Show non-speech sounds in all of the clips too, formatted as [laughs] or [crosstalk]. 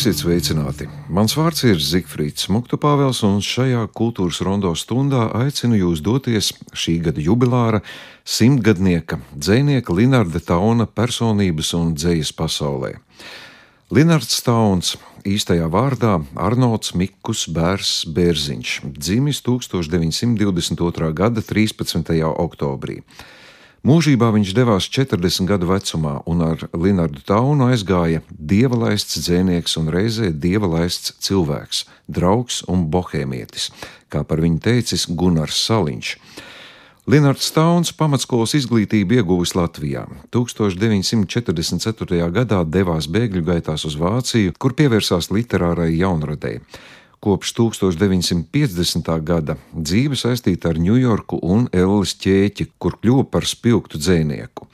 Esiet sveicināti! Mans vārds ir Zigfrīds Muktupāvels, un šajā kultūras rondo stundā aicinu jūs doties šī gada jubilāra simtgadnieka dzēnieka Linarda Tauna personības un dzējas pasaulē. Linards Tauns, īstajā vārdā Arnolds Mikus Bērs Bērziņš, dzimis 1922. gada 13. oktobrī. Mūžībā viņš devās 40 gadu vecumā un ar Linardu Taunu aizgāja dieva laists dzēnieks un reizē dieva laists cilvēks, draugs un bohēmietis, kā par viņu teicis Gunārs Saliņš. Linards Tauns pamatskolas izglītību ieguvis Latvijā. 1944. gadā devās bēgļu gaitās uz Vāciju, kur pievērsās literārai jaunradei. Kopš 1950. gada dzīve saistīta ar Ņujorku un Ellis ķēķi, kur kļuva par spilgtu dzēnieku.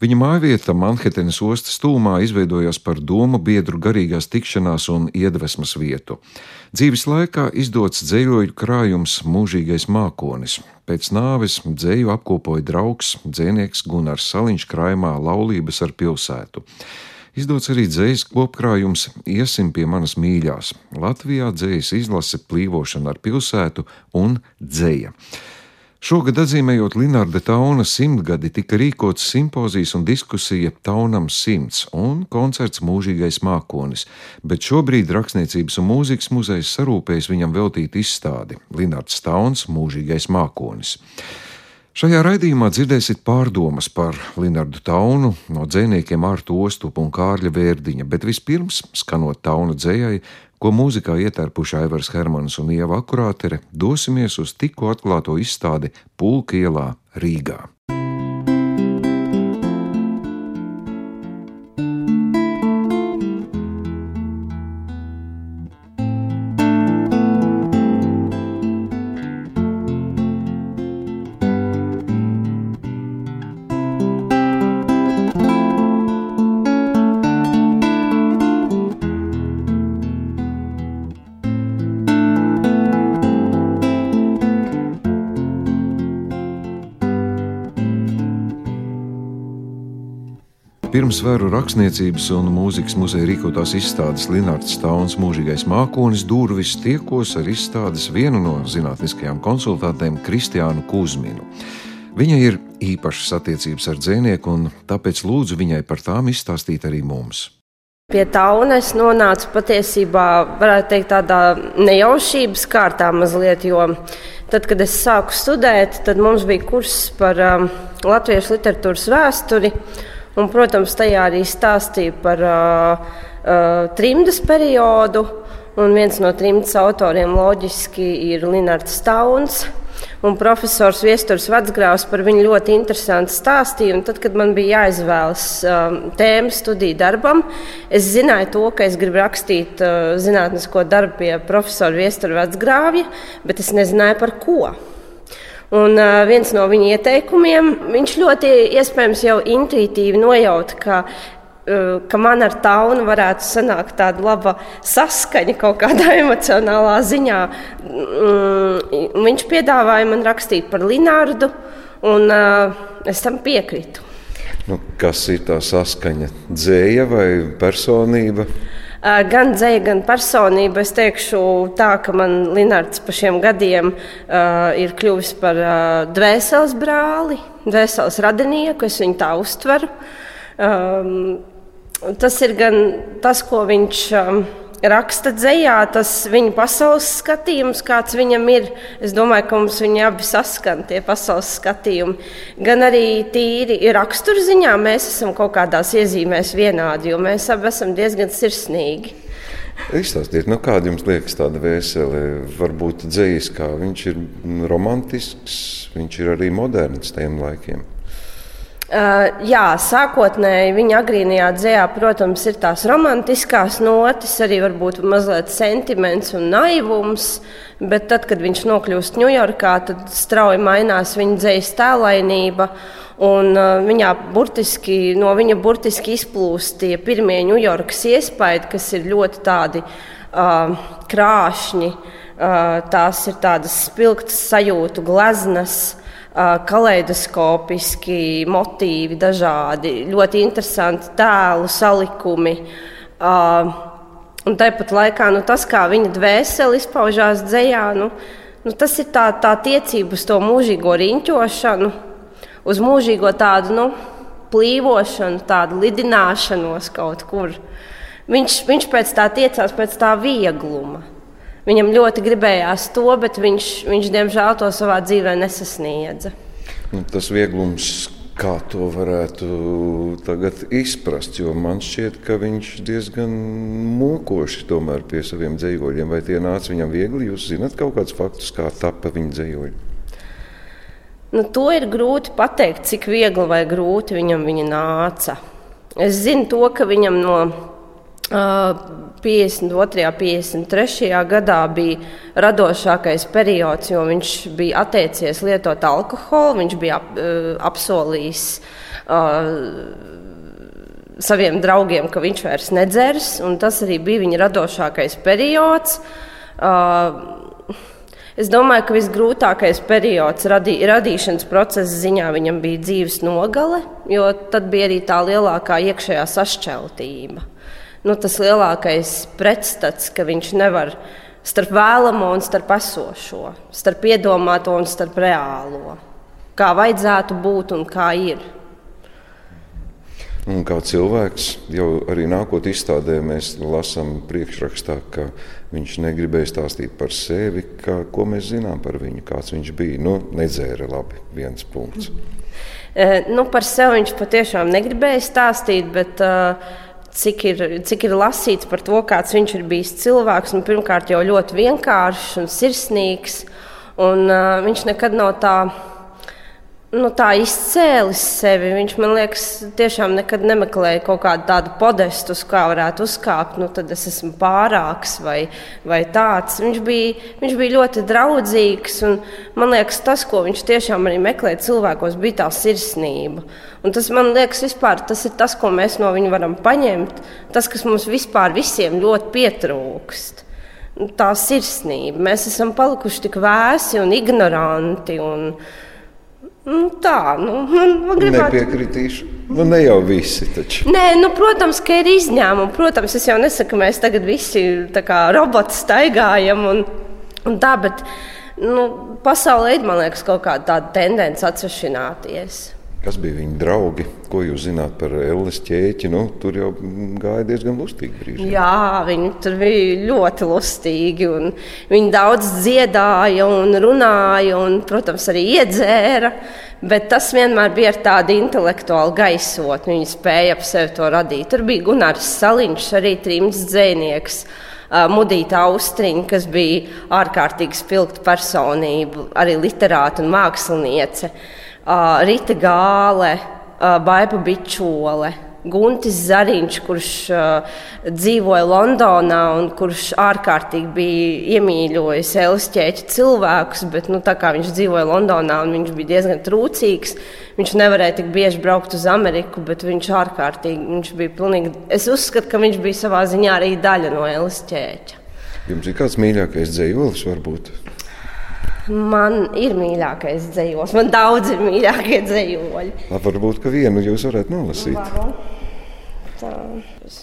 Viņa mājvieta Manhetenes ostas tūmā izveidojās par domu biedru garīgās tikšanās un iedvesmas vietu. Dzīves laikā izdots dzējoļu krājums Mūžīgais mākonis. Pēc nāves dzēju apkopoja draugs, dzēnieks Gunārs Saliņš krājumā Laulības ar pilsētu. Izdots arī dzējas kopkrājums Iesim pie manas mīļās. Latvijā dzējas izlase plīvošana ar pilsētu un dzēja. Šogad atzīmējot Linārda Tauna simtgadi, tika rīkots simpozijas un diskusija Taunam simts un koncerts Mūžīgais mākonis, bet šobrīd Rakstniecības un mūzikas muzejs sarūpējas viņam veltīt izstādi Linārds Tauns Mūžīgais mākonis. Šajā raidījumā dzirdēsiet pārdomas par Linardu Taunu no dziniekiem Artu Ostupu un Kārļa Vērdiņa, bet vispirms, skanot Tauna dzējai, ko mūzikā ietērpuši Aivars Hermans un Ieva Akurātere, dosimies uz tikko atklāto izstādi Pulka ielā Rīgā. Pirms vēru rakstniecības un mūzikas muzeja rīkotās izstādes Linārds Stauns mūžīgais mākonis durvis tiekos ar izstādes vienu no zinātniskajām konsultantēm Kristiānu Kuzminu. Viņa ir īpašas attiecības ar dzēnieku, un tāpēc lūdzu viņai par tām izstāstīt arī mums. Pie tauna es nonācu patiesībā, varētu teikt, tādā nejaušības kārtā mazliet, jo tad, kad es sāku studēt, tad mums bija kurs par um, latviešu literatūras vēsturi. Un, protams, tajā arī stāstīja par uh, uh, trimdas periodu. Un viens no trimdas autoriem loģiski ir Linards Stauns. Un profesors Viestures Vadsgrāvs par viņu ļoti interesanti stāstīja. Tad, kad man bija jāizvēlas um, tēma studiju darbam, es zināju to, ka es gribu rakstīt uh, zinātnisko darbu pie profesora Viestura Vadsgrāvja, bet es nezināju par ko. Un uh, viens no viņa ieteikumiem, viņš ļoti iespējams jau intuitīvi nojauta, ka, uh, ka man ar taunu varētu sanākt tāda laba saskaņa kaut kādā [laughs] emocionālā ziņā. Mm, viņš piedāvāja man rakstīt par Linārdu, un uh, es tam piekrītu. Nu, kas ir tā saskaņa? Dzēja vai personība? Gan dzēja, gan personība. Es teikšu, tā, ka man Linārds pa šiem gadiem uh, ir kļuvis par uh, dvēseles brāli, dvēseles radinieku. Es viņu tā uztveru. Um, tas ir gan tas, ko viņš. Um, raksta dzējā, tas viņa pasaules skatījums, kāds viņam ir. Es domāju, ka mums viņi abi saskan tie pasaules skatījumi. Gan arī tīri raksturziņā mēs esam kaut kādās iezīmēs vienādi, jo mēs abi esam diezgan sirsnīgi. Izstāstiet, nu, kāda jums liekas tāda vēsele, varbūt dzīsliskā. Viņš ir romantisks, viņš ir arī moderns tiem laikiem. Uh, jā, sākotnēji viņa agrīnajā dzējā, protams, ir tās romantiskās notis, arī varbūt mazliet sentiments un naivums. Bet tad, kad viņš nokļūst Ņujorkā, tad strauji mainās viņa dzīslas tēlainība. Un, uh, viņā burtiski, no viņa burtiski izplūst tie pirmie Ņujorkas iespaidi, kas ir ļoti tādi uh, krāšņi. Uh, tās ir tādas spilgtas sajūtu gleznas kaleidoskopiski motīvi, dažādi, ļoti interesanti tēlu salikumi. Un tāpat laikā nu, tas, kā viņa dvēsele izpaužās dzējā, nu, nu, tas ir tā, tā tiecība uz to mūžīgo riņķošanu, uz mūžīgo tādu nu, plīvošanu, tādu lidināšanos kaut kur. Viņš, viņš pēc tā tiecās pēc tā viegluma. Viņam ļoti gribējās to, bet viņš, viņš diemžēl to savā dzīvē nesasniedza. Nu, tas vieglums, kā to varētu izprast, jo man šķiet, ka viņš diezgan mokoši tomēr pie saviem dzējoļiem. Vai tie nāca viņam viegli? Jūs zināt kaut kādus faktus, kā tapa viņa dzējoļi? Nu, to ir grūti pateikt, cik viegli vai grūti viņam viņa nāca. Es zinu to, ka viņam no 52. un 53. gadā bija radošākais periods, jo viņš bija atteicies lietot alkoholu, viņš bija ap, apsolījis uh, saviem draugiem, ka viņš vairs nedzers, un tas arī bija viņa radošākais periods. Uh, Es domāju, ka visgrūtākais periods radī, radīšanas procesa ziņā viņam bija dzīves nogale, jo tad bija arī tā lielākā iekšējā sašķeltība nu, tas lielākais pretstats, ka viņš nevar starp vēlamo un starp esošo, starp iedomāto un starp reālo. Kā vajadzētu būt un kā ir. Un kā cilvēks, jau arī nākot izstādē, mēs lasām priekšrakstā, ka viņš negribēja stāstīt par sevi, ka, ko mēs zinām par viņu, kāds viņš bija. Nu, nedzēra labi, viens punkts. E, nu, par sevi viņš patiešām negribēja stāstīt, bet uh, cik ir, cik ir lasīts par to, kāds viņš ir bijis cilvēks. Nu, pirmkārt, jau ļoti vienkāršs un sirsnīgs. Un, uh, viņš nekad nav tā nu, tā izcēlis sevi. Viņš man liekas, tiešām nekad nemeklēja kaut kādu tādu podestu, uz kā varētu uzkāpt. Nu, tad es esmu pārāks vai, vai tāds. Viņš bija, viņš bija ļoti draudzīgs. Man liekas, tas, ko viņš tiešām arī meklēja cilvēkos, bija tā sirsnība. Un tas man liekas, vispār, tas ir tas, ko mēs no viņa varam paņemt. Tas, kas mums vispār visiem ļoti pietrūkst. Tā sirsnība. Mēs esam palikuši tik vēsi un ignoranti. Un, Nu, tā, nu, man, man gribētu... Nepiekritīšu. Nu, ne jau visi taču. Nē, nu, protams, ka ir izņēmumi. Protams, es jau nesaku, ka mēs tagad visi kā roboti staigājam un, un tā, bet nu, pasaulē ir, man liekas, kaut kāda tāda tendence atsvešināties. Kas bija viņa draugi? Ko jūs zināt par Elles ķēķi? Nu, tur jau gāja diezgan lustīgi brīži. Jā, viņi tur bija ļoti lustīgi. Viņi daudz dziedāja un runāja, un, protams, arī iedzēra. Bet tas vienmēr bija ar tādu intelektuālu gaisotni. Viņi spēja ap sevi to radīt. Tur bija Gunārs Saliņš, arī trījums dzēnieks. Mudīta Austriņa, kas bija ārkārtīgi spilgta personība, arī literāta un māksliniece. Rīta Gāle, Baiba Bičole. Guntis Zariņš, kurš uh, dzīvoja Londonā un kurš ārkārtīgi bija iemīļojis Elsķēķa cilvēkus, bet nu, tā kā viņš dzīvoja Londonā un viņš bija diezgan trūcīgs, viņš nevarēja tik bieži braukt uz Ameriku, bet viņš ārkārtīgi, viņš bija pilnīgi, es uzskatu, ka viņš bija savā ziņā arī daļa no Elsķēķa. Jums ir kāds mīļākais dzējolis varbūt? Man ir mīļākais dzējos, man daudz ir mīļākie dzējoļi. Varbūt, ka vienu jūs varētu nolasīt. Varu. Tā,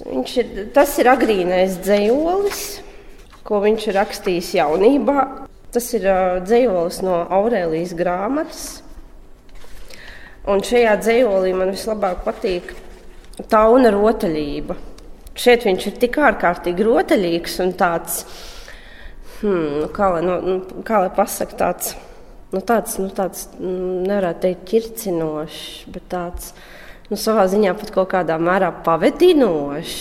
viņš ir, tas ir agrīnais dzējolis, ko viņš ir rakstījis jaunībā. Tas ir uh, dzējolis no Aurēlijas grāmatas. Un šajā dzējolī man vislabāk patīk tauna rotaļība. Šeit viņš ir tik ārkārtīgi rotaļīgs un tāds hmm, nu, kā, lai, nu, nu, kā lai pasakā tāds, nu, tāds, nu, tāds mm, nevarētu teikt, ķircinošs, bet tāds nu, savā ziņā pat kaut kādā mērā pavedinošs.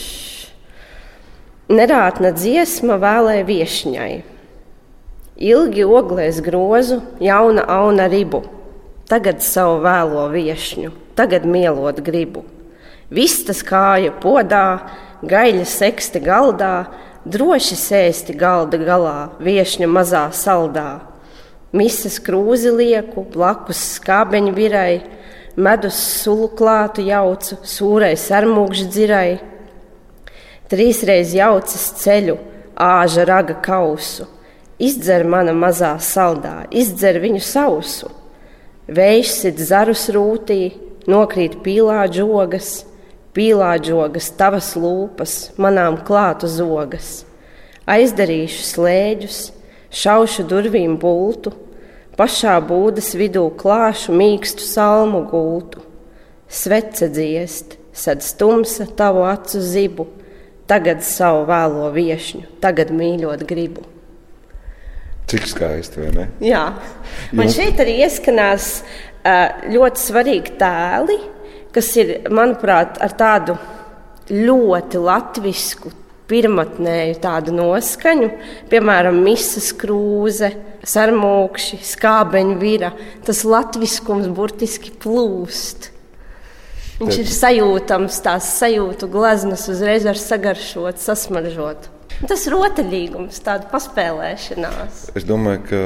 Nerātna dziesma vēlēja viesņai. Ilgi oglēs grozu, jauna auna ribu. Tagad savu vēlo viesņu, tagad mielot gribu. Vistas kāja podā, gaļa seksti galdā, droši sēsti galda galā, viešņa mazā saldā. Misas krūzi lieku, blakus skābeņu virai, medus sulu klātu jaucu, sūrai sarmūgžu dzirai. Trīsreiz jaucas ceļu, āža raga kausu, izdzer mana mazā saldā, izdzer viņu sausu. Vējš sit zarus rūtī, nokrīt pīlāģogas, pīlāģogas tavas lūpas, manām klātu zogas. Aizdarīšu slēģus, šaušu durvīm bultu, pašā būdas vidū klāšu mīkstu salmu gultu. Svece dziest, sad stumsa tavu acu zibu, tagad savu vēlo viešņu, tagad mīļot gribu. Cik skaisti, vai ne? Jā, man Jums... šeit arī ieskanās ļoti svarīgi tēli, kas ir, manuprāt, ar tādu ļoti latvisku, pirmotnēju tādu noskaņu, piemēram, misas krūze, sarmūkši, skābeņu vira. Tas latviskums burtiski plūst. Viņš Te... ir sajūtams, tās sajūtu gleznas uzreiz var sagaršot, sasmaržot. Tas ir rotaļīgums, tāda paspēlēšanās. Es domāju, ka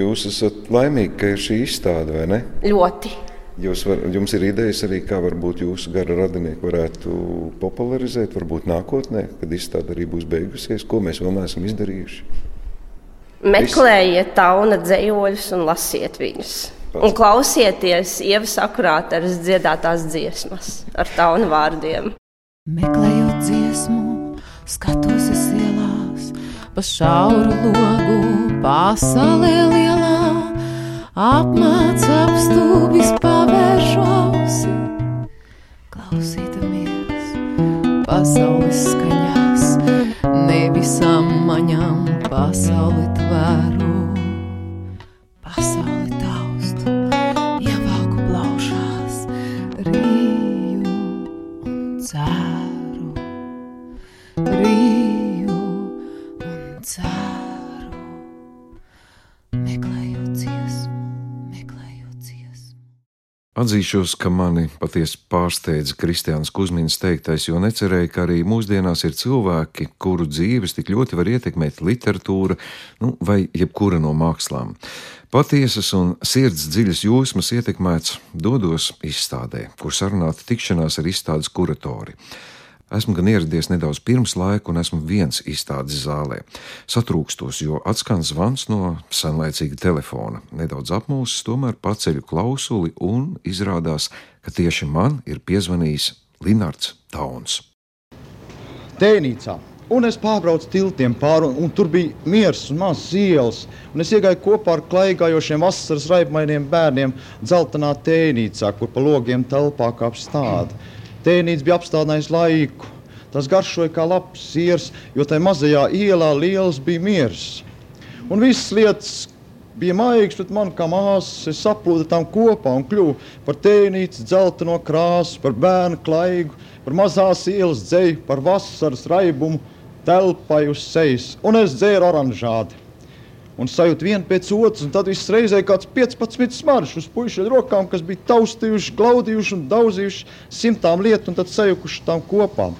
jūs esat laimīgi, ka ir šī izstāde, vai ne? Ļoti. Jūs var, jums ir idejas arī, kā varbūt jūsu gara radinieki varētu popularizēt, varbūt nākotnē, kad izstāde arī būs beigusies, ko mēs vēl neesam izdarījuši. Meklējiet tauna dzējoļus un lasiet viņus. Pats. Un klausieties ievas akurāteres dziedātās dziesmas ar tauna vārdiem. Meklējot dziesmu Skatos es ielās, pa šauru logu, pasaulē lielā, apmāc apstūbis pavēršu ausi. Klausītamies pasaules skaņās, nevis amaņām pasauli tvēru. Atzīšos, ka mani patiesi pārsteidza Kristiāns Kusmins teiktais, jo necerēju, ka arī mūsdienās ir cilvēki, kuru dzīves tik ļoti var ietekmēt literatūra nu, vai jebkura no mākslām. Patiesas un sirds dziļas jūsmas ietekmēts dodos izstādē, kur sarunāta tikšanās ar izstādes kuratori. Esmu gan ieradies nedaudz pirms laika, un esmu viens izstādes zālē. Satrūkstos, jo atskan zvans no senlaicīga telefona. Nedaudz apmūsis, tomēr paceļu klausuli, un izrādās, ka tieši man ir piezvanījis Linards Tauns. Tēnīcā. Un es pārbraucu tiltiem pāri, un, un tur bija miers un mazs ielas. Un es iegāju kopā ar klaigājošiem vasaras raibmainiem bērniem dzeltenā tēnīcā, kur pa logiem telpā kā apstāda. Mm. Tēnīts bija apstādinājis laiku. Tas garšoja kā labs siers, jo tajā mazajā ielā liels bija miers. Un visas lietas bija maigs, bet man kā māsas saplūda tam kopā un kļuva par tēnītes dzelteno krāsu, par bērnu klaigu, par mazās ielas dzēju, par vasaras raibumu telpai uz sejas. Un es dzēru oranžādi un sajūt vienu pēc otras, tad viss reizē kāds 15 smaržus uz puišu rokām, kas bija taustījuši, glaudījuši un daudzījuši simtām lietu, un tad sajukuši tām kopā.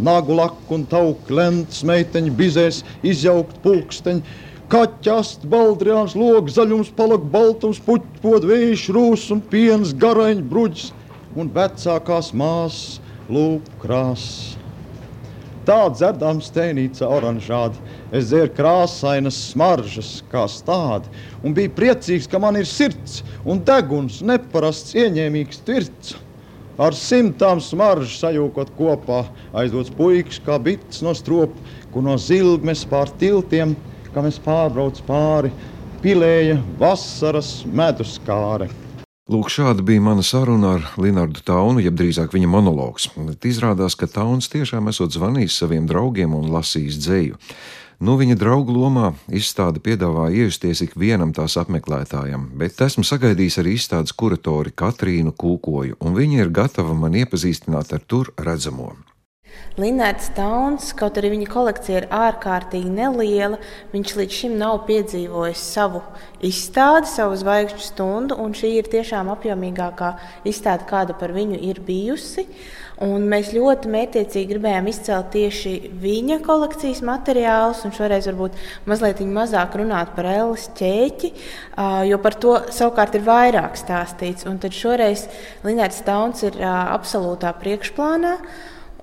Nagu laku un tauku lentes, meiteņu bizēs, izjaukt pulksteņu, kaķast, baldriāns, logs, zaļums, palak, baltums, puķpod, vējš, rūs un piens, garaņš, bruģis un vecākās māsas lūpu krāsas. Tā dzerdams tēnīca oranžādi Es dzēru krāsainas smaržas, kā stādi, un biju priecīgs, ka man ir sirds un deguns, neparasts, ieņēmīgs tirts. Ar simtām smaržu sajūkot kopā, aizdots puikas kā bits no stropa, kur no zilgmes pār tiltiem, kā mēs pārbrauc pāri, pilēja vasaras medus kāre. Lūk, šāda bija mana saruna ar Linārdu Taunu, jeb drīzāk viņa monologs. Izrādās, ka Tauns tiešām esot zvanījis saviem draugiem un lasījis dzēju. Nu, viņa draugu lomā izstāde piedāvā iejusties ikvienam tās apmeklētājam, bet esmu sagaidījis arī izstādes kuratori Katrīnu Kūkoju, un viņa ir gatava man iepazīstināt ar tur redzamo. Linēts Tauns, kaut arī viņa kolekcija ir ārkārtīgi neliela, viņš līdz šim nav piedzīvojis savu izstādi, savu zvaigžņu stundu, un šī ir tiešām apjomīgākā izstāde, kāda par viņu ir bijusi. Un mēs ļoti mētiecīgi gribējām izcelt tieši viņa kolekcijas materiālus, un šoreiz varbūt mazliet mazāk runāt par Ēlas ķēķi, jo par to savukārt ir vairāk stāstīts. Un tad šoreiz Linnēts Tauns ir absolūtā priekšplānā.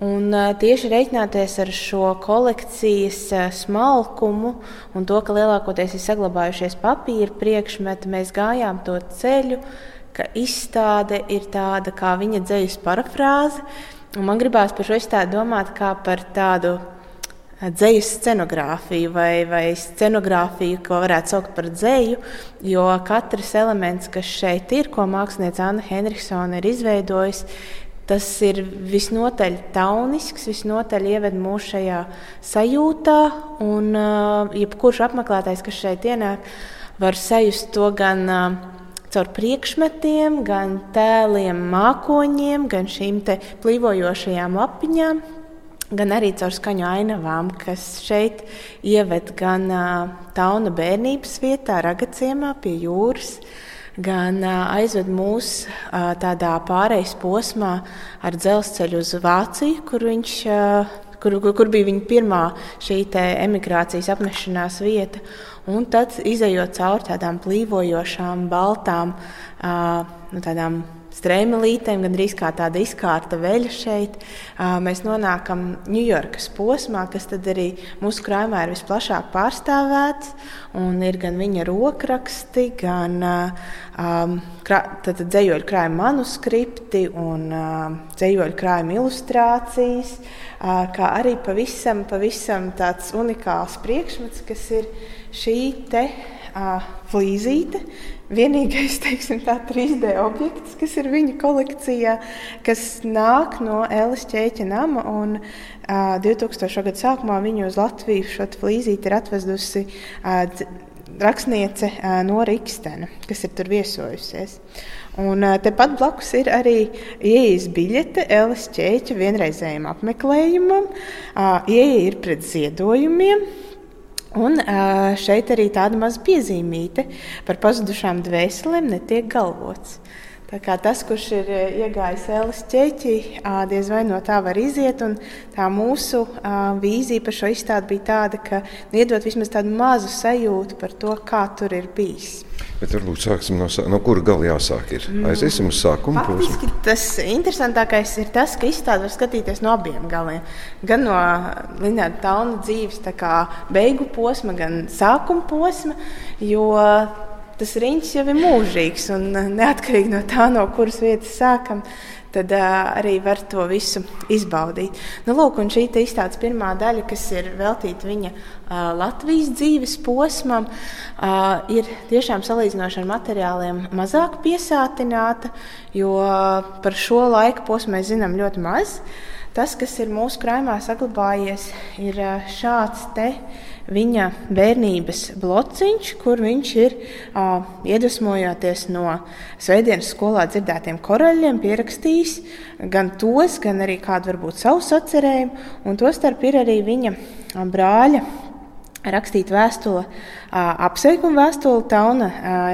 Un, tieši reiķināties ar šo kolekcijas smalkumu un to, ka lielākoties ir saglabājušies papīra priekšmeti, mēs gājām to ceļu, ka izstāde ir tāda kā viņa dzīslas parafrāze. Man gribās par šo izstādi domāt kā par tādu dzīslu scenogrāfiju vai, vai scenogrāfiju, ko varētu saukt par dzīslu, jo katrs elements, kas šeit ir, ko mākslinieca Anna Henriksona ir izveidojusi, Tas ir visnotaļ taunisks, visnotaļ ieved mūsu šajā sajūtā, un uh, jebkurš apmeklētājs, kas šeit ienāk, var sajust to gan uh, caur priekšmetiem, gan tēliem, mākoņiem, gan šīm plīvojošajām lapiņām, gan arī caur skaņu ainavām, kas šeit ieved gan uh, tauna bērnības vietā, ragaciemā pie jūras. Uh, gan aizved mūs tādā pārejas posmā ar dzelzceļu uz Vāciju, kur viņš. Kur, kur, kur bija viņa pirmā šī emigrācijas apmešanās vieta. Un tad, izējot cauri tādām plīvojošām, baltām, nu, tādām strēmelītēm, gandrīz kā tāda izkārta veļa šeit, mēs nonākam Ņujorkas posmā, kas arī mūsu krājumā ir visplašāk pārstāvēts. Ir gan viņa rokraksti, gan um, dzējoļu krājuma manuskripti un uh, dzējoļu krājuma ilustrācijas, uh, kā arī pavisam, pavisam tāds unikāls priekšmets, kas ir šī te uh, flīzīte, vienīgais [laughs] teiksim, tā, 3D objekts, kas ir viņa kolekcijā, kas nāk no Elas ķēķa nama. Un, uh, 2000. gada sākumā viņu uz Latviju šo flīzīti ir atvedusi uh, rakstniece uh, Nora Ikstena, kas ir tur viesojusies. Un uh, tepat blakus ir arī ieejas biļete Elas ķēķa vienreizējiem apmeklējumam. Uh, ieeja ir pret ziedojumiem. Un šeit arī tāda maza piezīmīte par pazudušām dvēselēm netiek galvots. Tas, kurš ir iegājis Ēlas ķēķī, diez vai no tā var iziet. Tā mūsu vīzija par šo izstādi bija tāda, ka iedot vismaz tādu mazu sajūtu par to, kā tur ir bijis. Bet varbūt sāksim no, no kura gala jāsāk. Ir. Aiziesim uz sākumu. Faktiski, tas interesantākais ir tas, ka izstādi var skatīties no abiem galiem. Gan no Linnēta Tauna dzīves beigu posma, gan sākuma posma. Jo tas riņķis jau ir mūžīgs un neatkarīgi no tā, no kuras vietas sākam tad uh, arī var to visu izbaudīt. Nu, lūk, šī izstādes pirmā daļa, kas ir veltīta viņa uh, Latvijas dzīves posmam, uh, ir tiešām salīdzinoši ar materiāliem mazāk piesātināta, jo par šo laika posmu mēs zinām ļoti maz. Tas, kas ir mūsu krājumā saglabājies, ir šāds te viņa bērnības blociņš, kur viņš ir uh, iedvesmojoties no Svētdienas skolā dzirdētiem koraļiem, pierakstījis gan tos, gan arī kādu varbūt savu sacerējumu, un tostarp ir arī viņa brāļa rakstīt vēstuli, apsveikuma vēstuli Tauna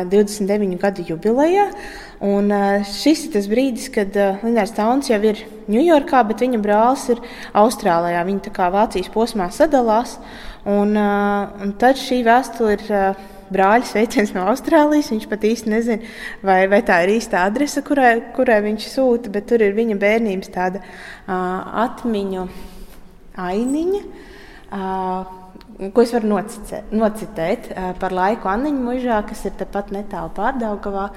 29 gadu jubilejā. Un šis ir tas brīdis, kad Linnērs Tauns jau ir Ņujorkā, bet viņa brālis ir Austrālijā. Viņi tā kā Vācijas posmā sadalās. Un, un tad šī vēstule ir brāļa sveiciens no Austrālijas. Viņš pat īsti nezina, vai, vai tā ir īsta adrese, kurai, kurai viņš sūta, bet tur ir viņa bērnības tāda uh, atmiņu ainiņa. Uh, ko es varu nocitēt, nocitēt par laiku Anniņa mužā, kas ir tepat netālu pārdaugavā.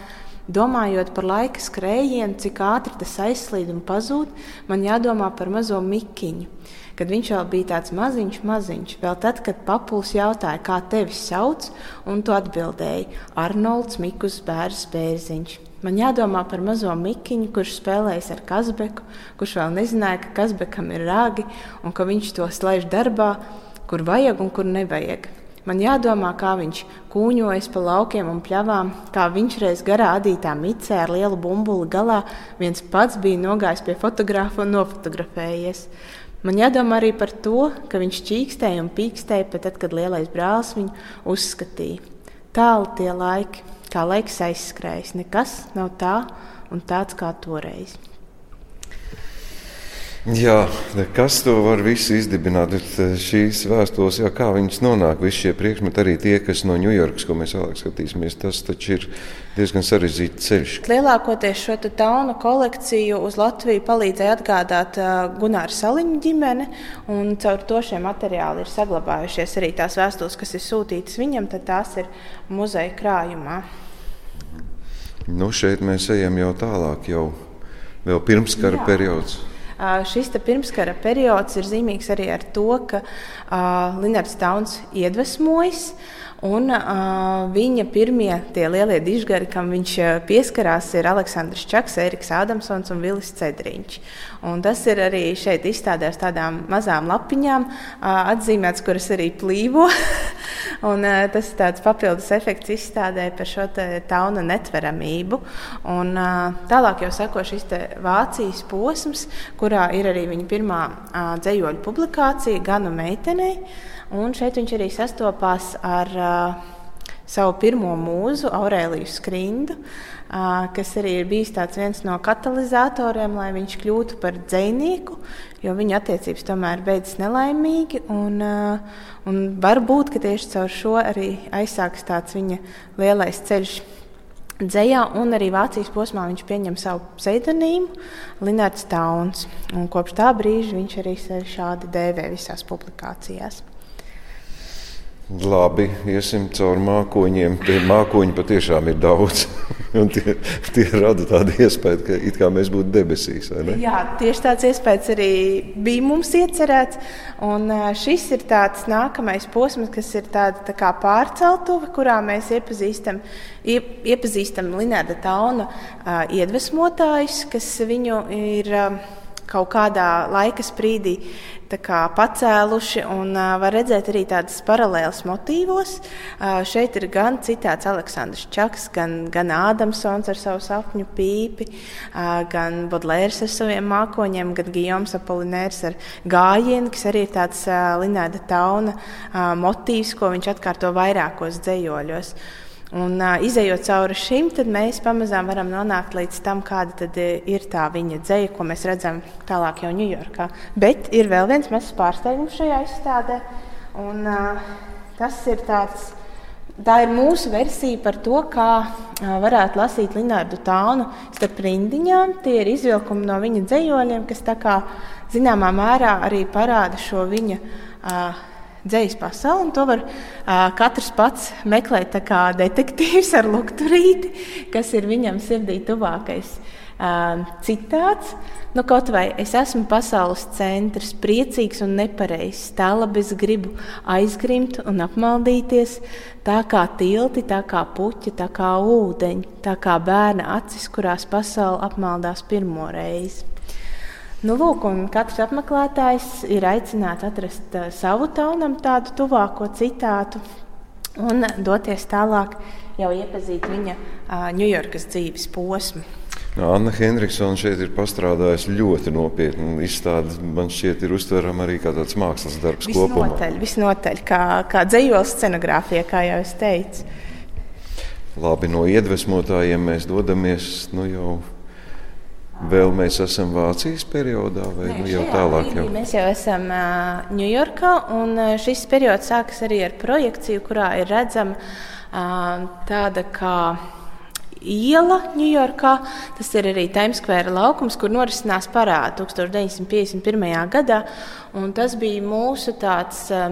Domājot par laika skrējienu, cik ātri tas aizslīd un pazūd, man jādomā par mazo mikiņu. Kad viņš vēl bija tāds maziņš, maziņš, vēl tad, kad papuls jautāja, kā tevi sauc, un tu atbildēji Arnolds Mikus Bērs Bērziņš. Man jādomā par mazo mikiņu, kurš spēlējas ar Kazbeku, kurš vēl nezināja, ka Kazbekam ir rāgi un ka viņš to slēdz darbā, kur vajag un kur nevajag. Man jādomā, kā viņš kūņojas pa laukiem un pļavām, kā viņš reiz garā adītā micē ar lielu bumbuli galā viens pats bija nogājis pie fotografa un nofotografējies. Man jādomā arī par to, ka viņš čīkstēja un pīkstēja pat tad, kad lielais brālis viņu uzskatīja. Tālu tie laiki, kā laiks aizskrējis, nekas nav tā un tāds kā toreiz. Jā, kas to var visu izdibināt? Bet šīs vēstules, jā, kā viņas nonāk, visi šie priekšmeti, arī tie, kas no Ņujorkas, ko mēs vēlāk skatīsimies, tas taču ir diezgan sarežģīts ceļš. Lielākoties šo taunu kolekciju uz Latviju palīdzēja atgādāt uh, Gunārs Saliņa ģimene, un caur to šie materiāli ir saglabājušies. Arī tās vēstules, kas ir sūtītas viņam, tad tās ir muzeja krājumā. Nu, šeit mēs ejam jau tālāk, jau vēl pirms kara periods. Šis pirmskara periods ir zīmīgs arī ar to, ka uh, Linnards Tauns iedvesmojas. Un, uh, viņa pirmie lielie dižgari, kam viņš pieskarās, ir Aleksandrs Čaks, Eriks Ādamsons un Vilis Cedriņš. Un tas ir arī šeit izstādē ar tādām mazām lapiņām uh, atzīmēts, kuras arī plīvo. [laughs] un, uh, tas ir tāds papildus efekts izstādē par šo tauna netveramību. Un, uh, tālāk jau sako šis Vācijas posms, kurā ir arī viņa pirmā uh, dzējoļu publikācija Ganu meitenei. Un šeit viņš arī sastopās ar uh, savu pirmo mūzu, Aurēliju Skrindu, uh, kas arī ir bijis viens no katalizatoriem, lai viņš kļūtu par dzinieku, jo viņa attiecības tomēr beidzas nelaimīgi. Un, un varbūt tieši caur šo arī aizsāks tāds viņa lielais ceļš. Dzējā un arī Vācijas posmā viņš pieņem savu pseidonīmu, Linnards Tauns. Kopš tā brīža viņš arī sevi šādi dēvē visās publikācijās. Labi, iesim cauri mākoņiem. Tie mākoņi patiešām ir daudz. [laughs] tie, tie rada tādu iespēju, ka mēs būtu debesīs. Jā, tieši tāds iespējas arī bija mums iecerēts. Un šis ir tāds nākamais posms, kas ir tāda tā kā pārceltuve, kurā mēs iepazīstam, iepazīstam Linārda Tauna iedvesmotājus, kas viņu ir kaut kādā laika sprīdī kā, pacēluši. Un, uh, var redzēt arī tādas paralēlas motīvos. Uh, šeit ir gan citāts Aleksandrs Čaks, gan, gan Ādamsons ar savu sapņu pīpi, uh, gan Bodlērs ar saviem mākoņiem, gan Gijoms Apolinērs ar gājienu, kas arī ir tāds uh, Linēda Tauna uh, motīvs, ko viņš atkārto vairākos dzējoļos. Un, uh, izējot cauri šim, mēs pamazām varam nonākt līdz tam, kāda ir tā viņa dzeja, ko mēs redzam tālāk jau Ņujorkā. Bet ir vēl viens mazs pārsteigums šajā izstādē. Un, uh, tas ir tāds, tā ir mūsu versija par to, kā uh, varētu lasīt Linnārdu Tānu starp rindiņām. Tie ir izvilkumi no viņa dzējoļiem, kas kā, zināmā mērā arī parāda šo viņa. Uh, dzīslu pasauli. To var uh, katrs pats meklēt kā detektīvs ar lukturīti, kas ir viņam sirdī tuvākais. Uh, citāts, nu, kaut vai es esmu pasaules centrs, priecīgs un nepareizs. Tā labi es gribu aizgrimt un apmaldīties, tā kā tilti, tā kā puķi, tā kā ūdeņi, tā kā bērna acis, kurās pasaule apmaldās pirmo reizi. Nu, lūk, katrs apmeklētājs ir aicināts atrast uh, savu taunam tādu tuvāko citātu un doties tālāk, jau iepazīt viņa Ņujorkas uh, dzīves posmu. No, Anna Henriksona šeit ir pastrādājusi ļoti nopietni. Izstāde man šķiet, ir uztverama arī kā tāds mākslas darbs visnotaļ, kopumā. Visnotaļ, kā, kā dzējola scenogrāfija, kā jau es teicu. Labi, no iedvesmotājiem mēs dodamies nu, jau Vēl mēs esam Vācijas periodā, vai Nē, nu jau tālāk? Jau? Mēs jau esam Ņujorkā, uh, un šis periods sākas arī ar projekciju, kurā ir redzama uh, tāda kā iela Ņujorkā. Tas ir arī Times Square laukums, kur norisinās parādi 1951. gadā. Un tas bija mūsu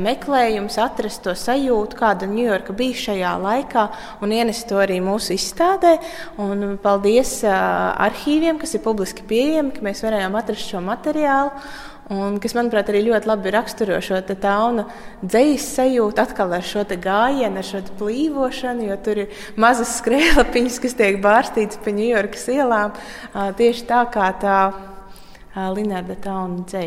meklējums, atrast to sajūtu, kāda Ņujorka bija šajā laikā, un ienest to arī mūsu izstādē. Un paldies arhīviem, kas ir publiski pieejami, ka mēs varējām atrast šo materiālu. Un, kas, manuprāt, arī ļoti labi raksturo šo taunu dzīslu sajūtu, atkal ar šo gājienu, ar šo plīvošanu, jo tur ir mazas skrējlapiņas, kas tiek bārstītas pa Ņujorkas ielām, tieši tā kā tā Linārda Tauna.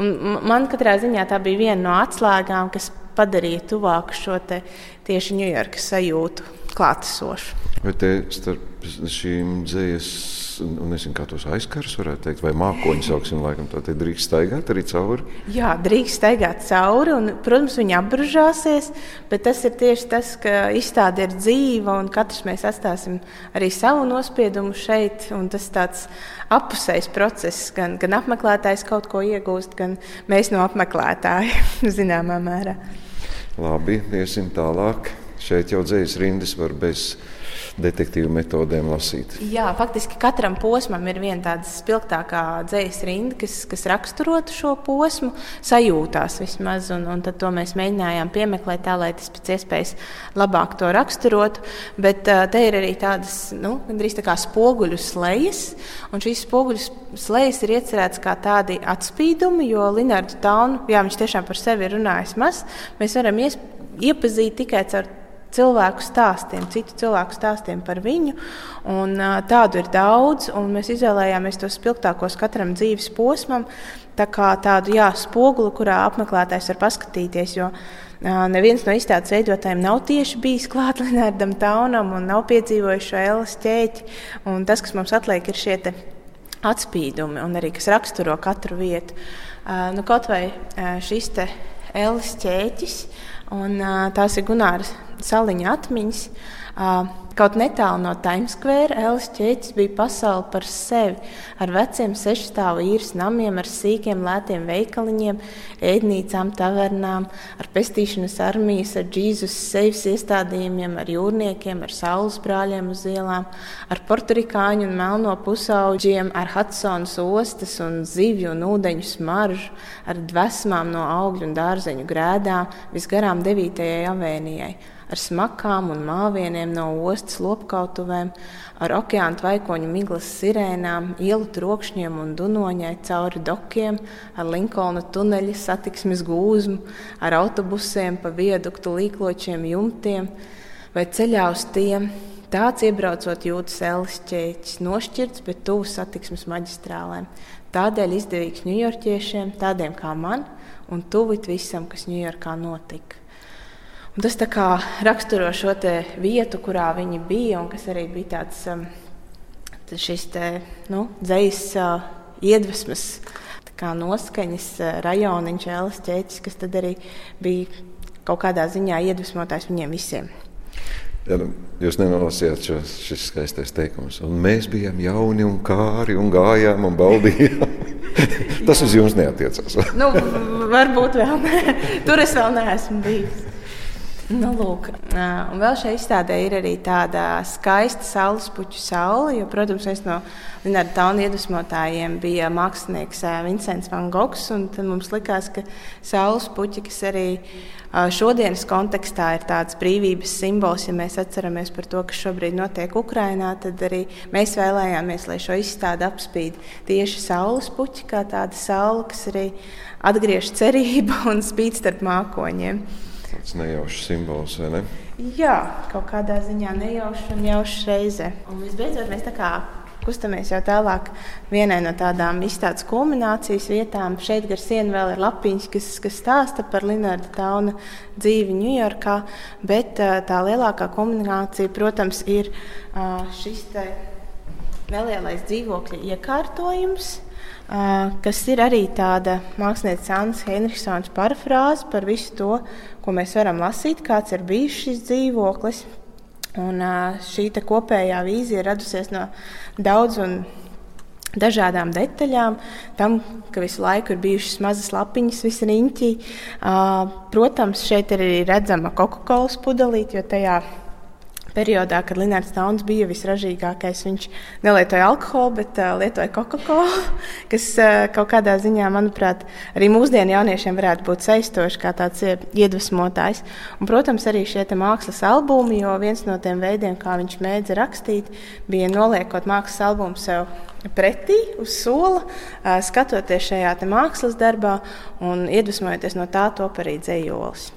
Un man katrā ziņā tā bija viena no atslēgām, kas padarīja tuvāku šo tieši Ņujorkas sajūtu klātesošu. Vai te starp šīm dzīslas, un nezinu, kā tos aizkars varētu teikt, vai mākoņi sauksim, laikam tā te drīkst staigāt arī cauri? Jā, drīkst staigāt cauri, un, protams, viņi apbružāsies, bet tas ir tieši tas, ka izstāde ir dzīva, un katrs mēs atstāsim arī savu nospiedumu šeit, un tas tāds apusējs process, gan, gan apmeklētājs kaut ko iegūst, gan mēs no apmeklētāja, [laughs] zināmā mērā. Labi, iesim tālāk. Šeit jau dzīslas rindas var bez detektīvu metodēm lasīt. Jā, faktiski katram posmam ir viena tāda spilgtākā dzīslas rinda, kas, kas raksturotu šo posmu, sajūtās vismaz. Un, un to mēs mēģinājām piemeklēt tā, lai tas pēc iespējas labāk to raksturotu. Bet uh, te ir arī tādas nu, gandrīz tā kā spoguļu slejas, un šīs spoguļu slejas ir iecerētas kā tādi atspīdumi, jo Linārdu Taunu, jā, viņš tiešām par sevi ir runājis maz, mēs varam iepazīt tikai caur cilvēku stāstiem, citu cilvēku stāstiem par viņu. Un, tādu ir daudz, un mēs izvēlējāmies tos spilgtākos katram dzīves posmam, tā kā tādu jā, spoguli, kurā apmeklētājs var paskatīties. Jo, Neviens no izstādes veidotājiem nav tieši bijis klāts [laughs] Lenardam Taunam un nav piedzīvojis šo elas ķēķi. Un tas, kas mums atliek, ir šie atspīdumi un arī kas raksturo katru vietu. Nu, kaut vai šis elas ķēķis, un tās ir Gunāras saliņa atmiņas. Kaut netālu no Times Square Elis ķēķis bija pasaule par sevi, ar veciem sešstāvu īres namiem, ar sīkiem, lētiem veikaliņiem, ēdnīcām, tavernām, ar pestīšanas armijas, ar Jēzus sevis iestādījumiem, ar jūrniekiem, ar saules brāļiem uz ielām, ar porturikāņu un melno pusauģiem, ar Hudsonas ostas un zivju un ūdeņu smaržu, ar dvesmām no augļu un dārzeņu grēdām, visgarām devītajai avēnijai ar smakām un mājieniem no ostas lopkautuvēm, ar okeāna tvaikoņu miglas sirēnām, ielu trokšņiem un dunoņai cauri dokiem, ar Linkolna tuneļa satiksmes gūzmu, ar autobusiem pa vieduktu līkločiem jumtiem vai ceļā uz tiem. Tāds iebraucot jūtas Elis ķēķis, nošķirts, bet tuvu satiksmes maģistrālēm. Tādēļ izdevīgs ņujorkiešiem, tādiem kā man, un tuvu visam, kas Ņujorkā notika. Un tas raksturo šo vietu, kurā viņi bija, un kas arī bija tāds um, šis te, nu, dzīs uh, iedvesmas noskaņas uh, rajoniņš, Ēlas ķēķis, kas tad arī bija kaut kādā ziņā iedvesmotājs viņiem visiem. Ja, nu, jūs nenolasījāt šo, šis skaistais teikums. Un mēs bijām jauni un kāri un gājām un baudījām. [laughs] Tas uz jums neatiecās. nu, varbūt vēl. Tur es vēl neesmu bijis. Nu, lūk, un vēl šajā izstādē ir arī tāda skaista saules puķu saule. Jo, protams, viens no Linnarda Tauna iedvesmotājiem bija mākslinieks Vincents Van Gogs. Tad mums likās, ka saules puķi, kas arī šodienas kontekstā ir tāds brīvības simbols, ja mēs atceramies par to, kas šobrīd notiek Ukrajinā, tad arī mēs vēlējāmies, lai šo izstādi apspīd tieši saules puķi, kā tāda saule, kas arī atgriež cerību un spīd starp mākoņiem. Tāds nejaušs simbols, vai ne? Jā, kaut kādā ziņā nejaušs un jaušs reizē. Un visbeidzot, mēs tā kā kustamies jau tālāk vienai no tādām izstādes kulminācijas vietām. Šeit gar sienu vēl ir lapiņas, kas, kas stāsta par Linārda Tauna dzīvi Ņujorkā, bet tā lielākā kulminācija, protams, ir šis nelielais dzīvokļa iekārtojums kas ir arī tāda mākslinieca Annas Henriksons parafrāze par visu to, ko mēs varam lasīt, kāds ir bijis šis dzīvoklis. Un šī kopējā vīzija ir radusies no daudz un dažādām detaļām, tam, ka visu laiku ir bijušas mazas lapiņas, visas riņķī. Protams, šeit ir arī redzama Coca-Cola pudelīte, jo tajā periodā, kad Linnards Tauns bija visražīgākais, viņš nelietoja alkoholu, bet uh, lietoja Coca-Cola, [laughs] kas uh, kaut kādā ziņā, manuprāt, arī mūsdienu jauniešiem varētu būt saistoši kā tāds iedvesmotājs. Un, protams, arī šie mākslas albumi, jo viens no tiem veidiem, kā viņš mēdza rakstīt, bija noliekot mākslas albumu sev pretī uz sola, skatoties šajā mākslas darbā un iedvesmojoties no tā, top arī dzējolis.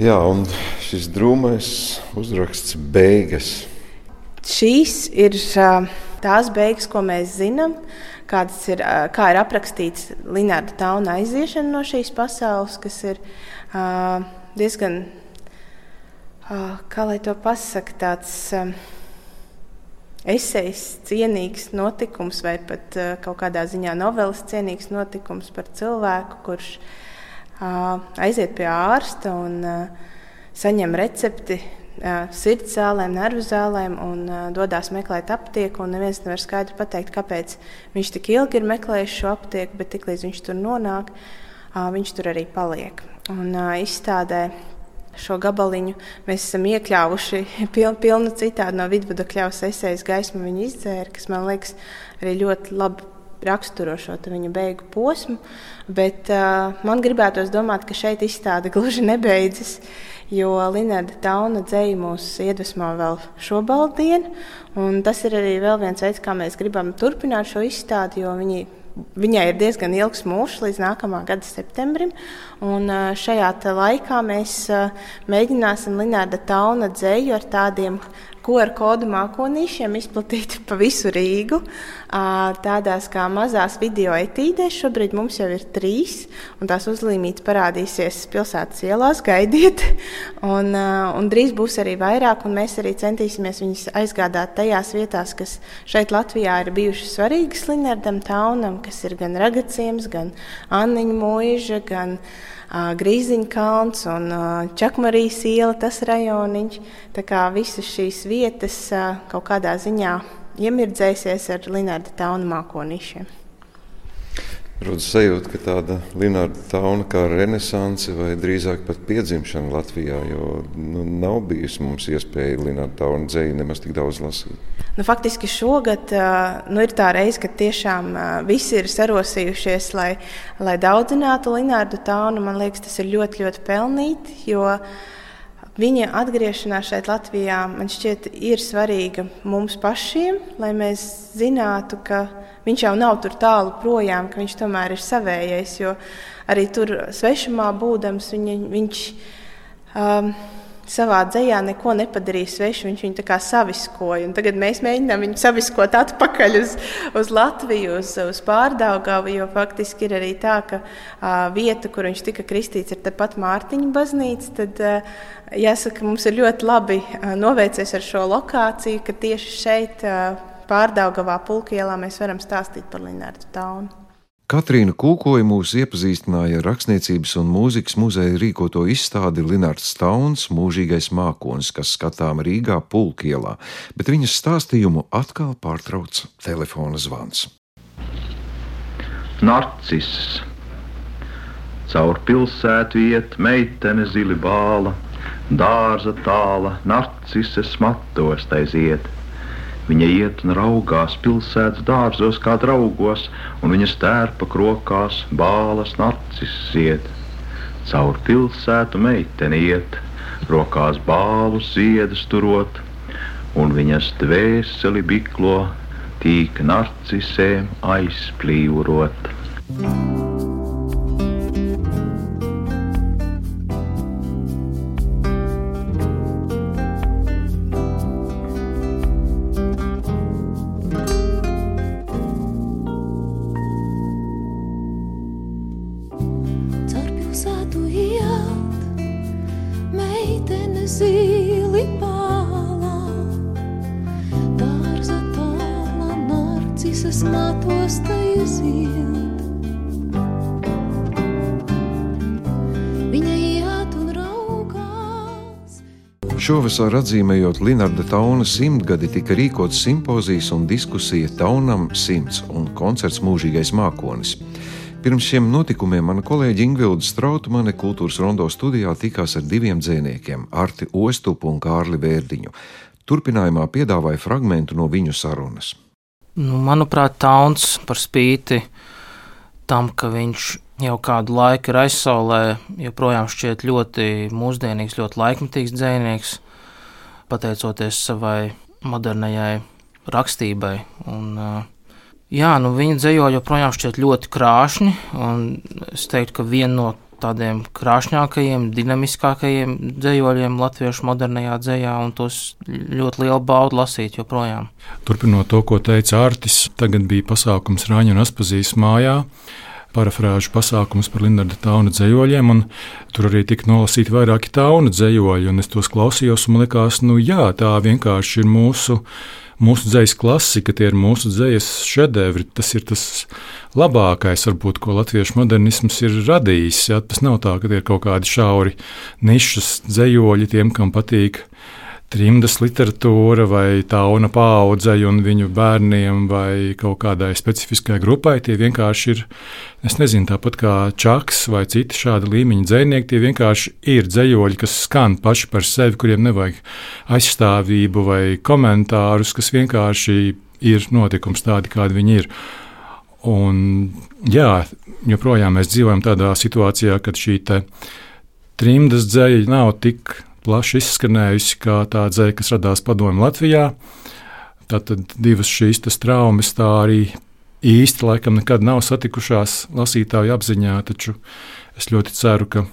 Jā, un šis drūmais uzraksts beigas. Šīs ir tās beigas, ko mēs zinām, ir, kā ir aprakstīts Linnārda Tauna aiziešana no šīs pasaules, kas ir diezgan kā lai to pasakā, tāds esejs, cienīgs notikums, vai pat kaut kādā ziņā novelas cienīgs notikums par cilvēku, kurš aiziet pie ārsta un saņem recepti sirds zālēm, nervu zālēm un dodas meklēt aptieku. Neviens nevar skaidri pateikt, kāpēc viņš tik ilgi ir meklējis šo aptieku, bet tiklīdz viņš tur nonāk, viņš tur arī paliek. Un izstādē šo gabaliņu mēs esam iekļāvuši [laughs] pilnu, pilnu citādi no vidvuda kļavas esejas gaismu viņa izdzēra, kas man liekas arī ļoti labi raksturo šo viņa beigu posmu. Bet uh, man gribētos domāt, ka šeit izstāde [laughs] gluži nebeidzas jo Linēda Tauna dzēja mūs iedvesmo vēl šobaldienu. Tas ir arī viens veids, kā mēs gribam turpināt šo izstādi, jo viņi Viņai ir diezgan ilgs mūžs līdz nākamā gada septembrim. Šajā laikā mēs mēģināsim Linārda Tauna dzēju ar tādiem QR kodu mākonīšiem izplatīti pa visu Rīgu. Tādās kā mazās video etīdēs šobrīd mums jau ir trīs, un tās uzlīmītas parādīsies pilsētas ielās. Gaidiet, un, un drīz būs arī vairāk, un mēs arī centīsimies viņus aizgādāt tajās vietās, kas šeit Latvijā ir bijušas svarīgas Linardam Taunam, kas ir gan Ragaciems, gan Anniņa mūža, gan Grīziņkalns un Čakmarijas iela, tas rajoniņš. Tā kā visas šīs vietas kaut kādā ziņā iemirdzēsies ar Linārda Tauna mākonīšiem. Rodas sajūta, ka tāda Linnarda Tauna kā renesanse vai drīzāk pat piedzimšana Latvijā, jo nu, nav bijusi mums iespēja Linnarda Tauna dzēju nemaz tik daudz lasīt. Nu, faktiski šogad nu, ir tā reize, kad tiešām visi ir sarosījušies, lai, lai daudzinātu Linnardu Taunu. Man liekas, tas ir ļoti, ļoti pelnīti, jo viņa atgriešanās šeit Latvijā man šķiet ir svarīga mums pašiem, lai mēs zinātu, ka viņš jau nav tur tālu projām, ka viņš tomēr ir savējais. Jo arī tur svešumā būdams, viņa, viņš um, savā dzējā neko nepadarīja svešu. Viņš viņu tā kā saviskoja. Un tagad mēs mēģinām viņu saviskot atpakaļ uz, uz Latviju, uz, uz Pārdaugavu. Jo faktiski ir arī tā, ka uh, vieta, kur viņš tika kristīts, ir tepat Mārtiņa baznīca. Tad, uh, jāsaka, mums ir ļoti labi uh, noveicies ar šo lokāciju, ka tieši šeit. Uh, Pārdaugavā pulkielā mēs varam stāstīt par Linārdu Taunu. Katrīna Kūkoja mūs iepazīstināja ar rakstniecības un mūzikas muzeja rīkoto izstādi Linārds Tauns - mūžīgais mākonis, kas skatām Rīgā pulkielā, bet viņas stāstījumu atkal pārtrauc telefona zvans. Narcis Caur pilsētu iet meitene zili bāla, dārza tāla, narcises matos taiziet. Viņa iet un raugās pilsētas dārzos kā draugos, un viņas tērpa krokās bālas nacis zied. Caur pilsētu meiteni iet, rokās bālu ziedus turot, un viņas dvēseli biklo tīk narcisēm aizplīvurot. Šovasar atzīmējot Linarda Tauna simtgadi, tika rīkots simpozijas un diskusija Taunam simts un koncerts Mūžīgais mākonis. Pirms šiem notikumiem mana kolēģe Ingvilda Strautmane kultūras rondo studijā tikās ar diviem dziniekiem - Arti Ostupu un Kārli Vērdiņu. Turpinājumā piedāvāja fragment no viņu sarunas. Nu, manuprāt, Tauns par spīti tam, ka viņš jau kādu laiku ir aizsaulē, joprojām šķiet ļoti mūsdienīgs, ļoti laikmetīgs dzinieks, pateicoties savai modernajai rakstībai. Un, jā, nu, viņa dzējo joprojām šķiet ļoti krāšņi, un es teiktu, ka viena no tādiem krāšņākajiem, dinamiskākajiem dzējoļiem latviešu modernajā dzējā, un tos ļoti lielu baudu lasīt joprojām. Turpinot to, ko teica Artis, tagad bija pasākums Rāņu un Aspazīs mājā parafrāžu pasākums par Lindarda Tauna dzējoļiem, un tur arī tika nolasīti vairāki Tauna dzējoļi, un es tos klausījos, un man likās, nu jā, tā vienkārši ir mūsu. Mūsu dzīslas klasika, tie ir mūsu dzīslas šedevri. Tas ir tas labākais, varbūt, ko latviešu modernisms ir radījis. Ja? Tas nav tā, ka tie ir kaut kādi šauri nišas dzējoļi tiem, kam patīk trimdas literatūra vai tauna paudzei un viņu bērniem vai kaut kādai specifiskai grupai. Tie vienkārši ir, es nezinu, tāpat kā čaks vai citi šādi līmeņa dzinieki. Tie vienkārši ir dzējoļi, kas skan paši par sevi, kuriem nevajag aizstāvību vai komentārus, kas vienkārši ir notikums tādi, kādi viņi ir. Un, jā, joprojām mēs dzīvojam tādā situācijā, kad šī trimdas dzēja nav tik plaši izskanējusi kā tā dzēja, kas radās padomju Latvijā. Tātad divas šīs traumas tā arī īsti laikam nekad nav satikušās lasītāju apziņā, taču es ļoti ceru, ka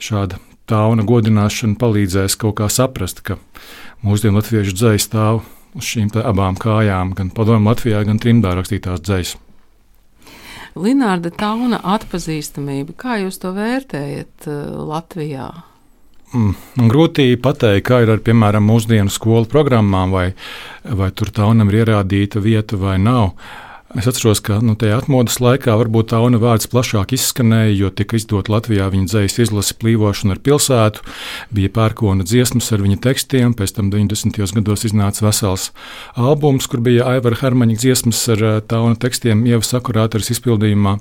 šāda tauna godināšana palīdzēs kaut kā saprast, ka mūsdienu latviešu dzēja stāv uz šīm abām kājām, gan padomju Latvijā, gan trimdā rakstītās dzējas. Linārda Tauna atpazīstamība, kā jūs to vērtējat uh, Latvijā? Mm, grūti pateikt, kā ir ar piemēram mūsdienu skolu programmām, vai, vai tur taunam ir ierādīta vieta vai nav. Es atceros, ka nu, tajā atmodas laikā varbūt tauna vārds plašāk izskanēja, jo tika izdota Latvijā viņa dzīslas izlase plīvošana ar pilsētu, bija pērkona dziesmas ar viņa tekstiem, pēc tam 90. gados iznāca vesels albums, kur bija Aivara Hermaņa dziesmas ar eh, tauna tekstiem Ievas akurātars izpildījumā.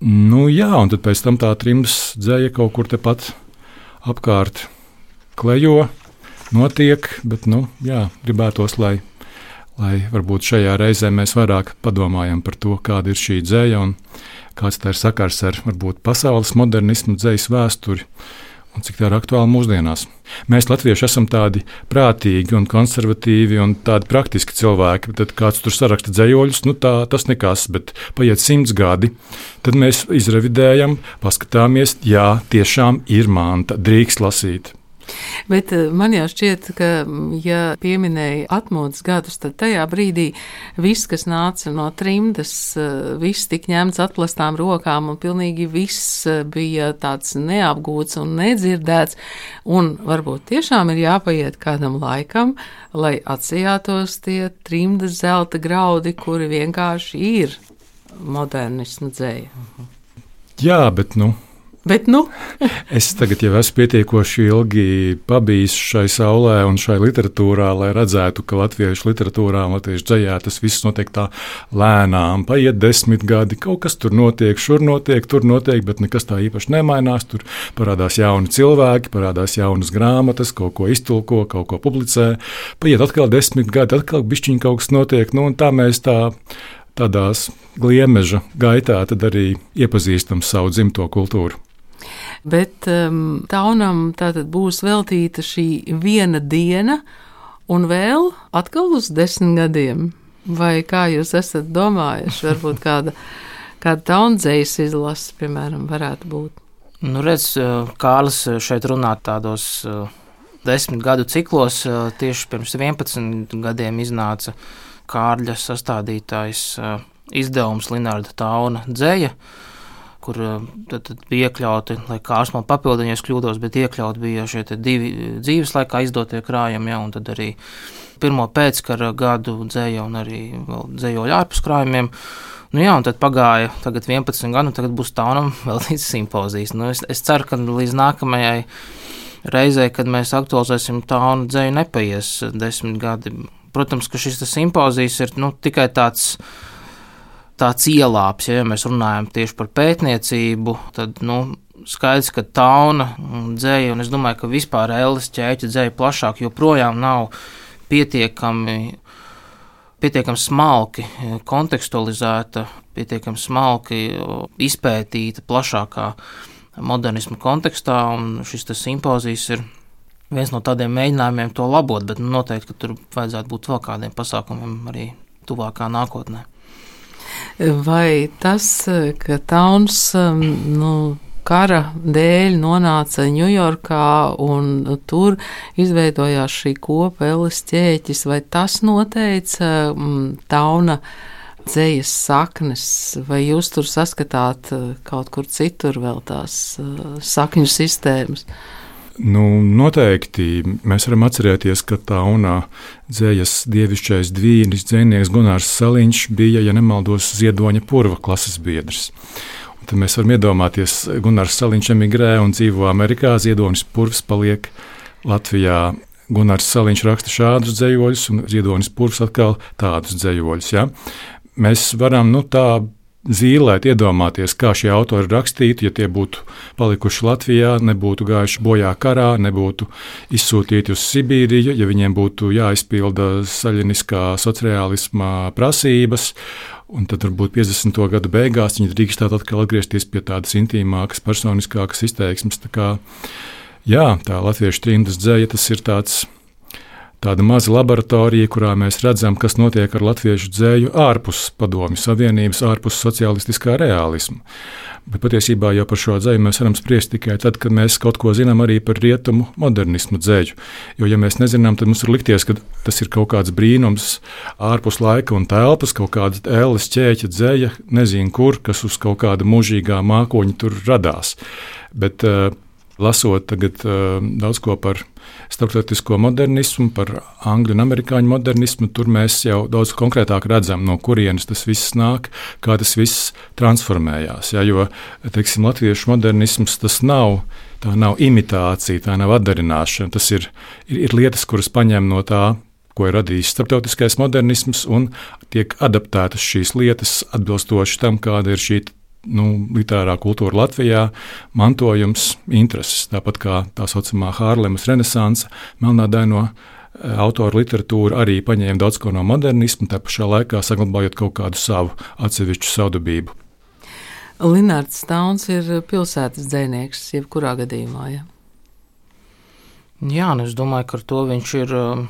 Nu, jā, un tad pēc tam tā trimdas dzēja kaut kur tepat apkārt klejo, notiek, bet nu, jā, gribētos, lai, lai varbūt šajā reizē mēs vairāk padomājam par to, kāda ir šī dzēja un kāds tā ir sakars ar varbūt pasaules modernismu dzējas vēsturi un cik tā ir aktuāla mūsdienās. Mēs, Latvieši, esam tādi prātīgi un konservatīvi un tādi praktiski cilvēki. Tad kāds tur saraksta dzējoļus, nu tā tas nekas, bet paiet simts gadi, tad mēs izrevidējam, paskatāmies, jā, tiešām ir manta, drīkst lasīt. Bet eh, man jau šķiet, ka, ja pieminēja atmodas gadus, tad tajā brīdī viss, kas nāca no trimdas, eh, viss tika ņemts atklātām rokām, un pilnīgi viss eh, bija tāds neapgūts un nedzirdēts. Un varbūt tiešām ir jāpaiet kādam laikam, lai atsijātos tie trimdas zelta graudi, kuri vienkārši ir modernismu dzēja. Jā, bet nu, Bet, nu. [laughs] es tagad jau esmu pietiekoši ilgi pabijis šai saulē un šai literatūrā, lai redzētu, ka latviešu literatūrā un latviešu dzējā tas viss notiek tā lēnām. Paiet desmit gadi, kaut kas tur notiek, šur notiek, tur notiek, bet nekas tā īpaši nemainās. Tur parādās jauni cilvēki, parādās jaunas grāmatas, kaut ko iztulko, kaut ko publicē. Paiet atkal desmit gadi, atkal bišķiņ kaut kas notiek. Nu, tā mēs tā tādās gliemeža gaitā arī iepazīstam savu dzimto kultūru. Bet um, taunam tātad būs veltīta šī viena diena, un vēl atkal uz desmit gadiem. Vai kā jūs esat domājuši, varbūt kāda, kāda taundzējas izlase, piemēram, varētu būt? Nu, redz, uh, Kārlis šeit runā tādos uh, desmit gadu ciklos. Uh, tieši pirms 11 gadiem iznāca Kārļa sastādītājs izdevums Linārda Tauna dzēja kur eh, tad, tad bija iekļauti, lai kārs man papildina, ja es kļūdos, bet iekļauti bija šie divi dzīves laikā izdotie krājumi, ja, un tad arī pirmo pēckara gadu dzēja un arī dzējoļu ārpus krājumiem. Nu jā, un tad pagāja tagad 11 gadu, un tagad būs taunam [laughs] vēl līdz simpozijas. Nu, es, es ceru, ka līdz nākamajai reizei, kad mēs aktualizēsim taunu dzēju, nepaies desmit gadi. Protams, ka šis simpozijas ir nu, tikai tāds tāds ielāps, ja, ja mēs runājam tieši par pētniecību, tad nu, skaidrs, ka tauna dzēja, un es domāju, ka vispār Ellis ķēķa dzēja plašāk joprojām nav pietiekami, pietiekami smalki kontekstualizēta, pietiekami smalki izpētīta plašākā modernismu kontekstā, šis simpozijas ir viens no tādiem mēģinājumiem to labot, bet nu, noteikti, tur vajadzētu būt vēl kādiem pasākumiem arī tuvākā nākotnē. Vai tas, ka Tauns um, nu, kara dēļ nonāca Ņujorkā un tur izveidojās šī kopa Elis ķēķis, vai tas noteica um, Tauna dzējas saknes, vai jūs tur saskatāt eh, kaut kur citur vēl tās uh, sakņu sistēmas? Nu, noteikti mēs varam atcerēties, ka tā unā dzējas dievišķais dvīnis dzēnieks Gunārs Saliņš bija, ja nemaldos, ziedoņa purva klases biedrs. Un tad mēs varam iedomāties, Gunārs Saliņš emigrē un dzīvo Amerikā, ziedonis purvs paliek Latvijā. Gunārs Saliņš raksta šādus dzējoļus, un Ziedonis Pūrs atkal tādus dzējoļus. Ja? Mēs varam nu, tā zīmēt, iedomāties, kā šie autori rakstītu, ja tie būtu palikuši Latvijā, nebūtu gājuši bojā karā, nebūtu izsūtīti uz Sibīriju, ja viņiem būtu jāizpilda saļiniskā sociālisma prasības. Un tad, varbūt 50. gadu beigās, viņi drīkstētu atkal atgriezties pie tādas intīmākas, personiskākas izteiksmes. Tā kā, jā, tā latviešu trimdas dzēja, tas ir tāds tāda maza laboratorija, kurā mēs redzam, kas notiek ar latviešu dzēju ārpus Padomju Savienības, ārpus sociālistiskā realisma. Bet patiesībā jau par šo dzēju mēs varam spriest tikai tad, kad mēs kaut ko zinām arī par rietumu modernismu dzēju. Jo, ja mēs nezinām, tad mums var likties, ka tas ir kaut kāds brīnums ārpus laika un telpas, kaut kāda ēles ķēķa dzēja, nezinu kur, kas uz kaut kāda mūžīgā mākoņa tur radās. Bet, uh, lasot tagad uh, daudz ko par starptautisko modernismu, par angļu un amerikāņu modernismu, tur mēs jau daudz konkrētāk redzam, no kurienes tas viss nāk, kā tas viss transformējās. Ja, jo, teiksim, latviešu modernisms tas nav. Tā nav imitācija, tā nav atdarināšana. Tas ir, ir, ir lietas, kuras paņem no tā, ko ir radījis starptautiskais modernisms, un tiek adaptētas šīs lietas atbilstoši tam, kāda ir šī nu, literārā kultūra Latvijā, mantojums, intereses. Tāpat kā tā saucamā Hārlemas renesanse, Melnādaino eh, autora literatūra arī paņēma daudz ko no modernisma, tā pašā laikā saglabājot kaut kādu savu atsevišķu savdabību. Linārds Stauns ir pilsētas dzinieks, jebkurā gadījumā. Ja? Jā, nu es domāju, ka ar to viņš ir uh,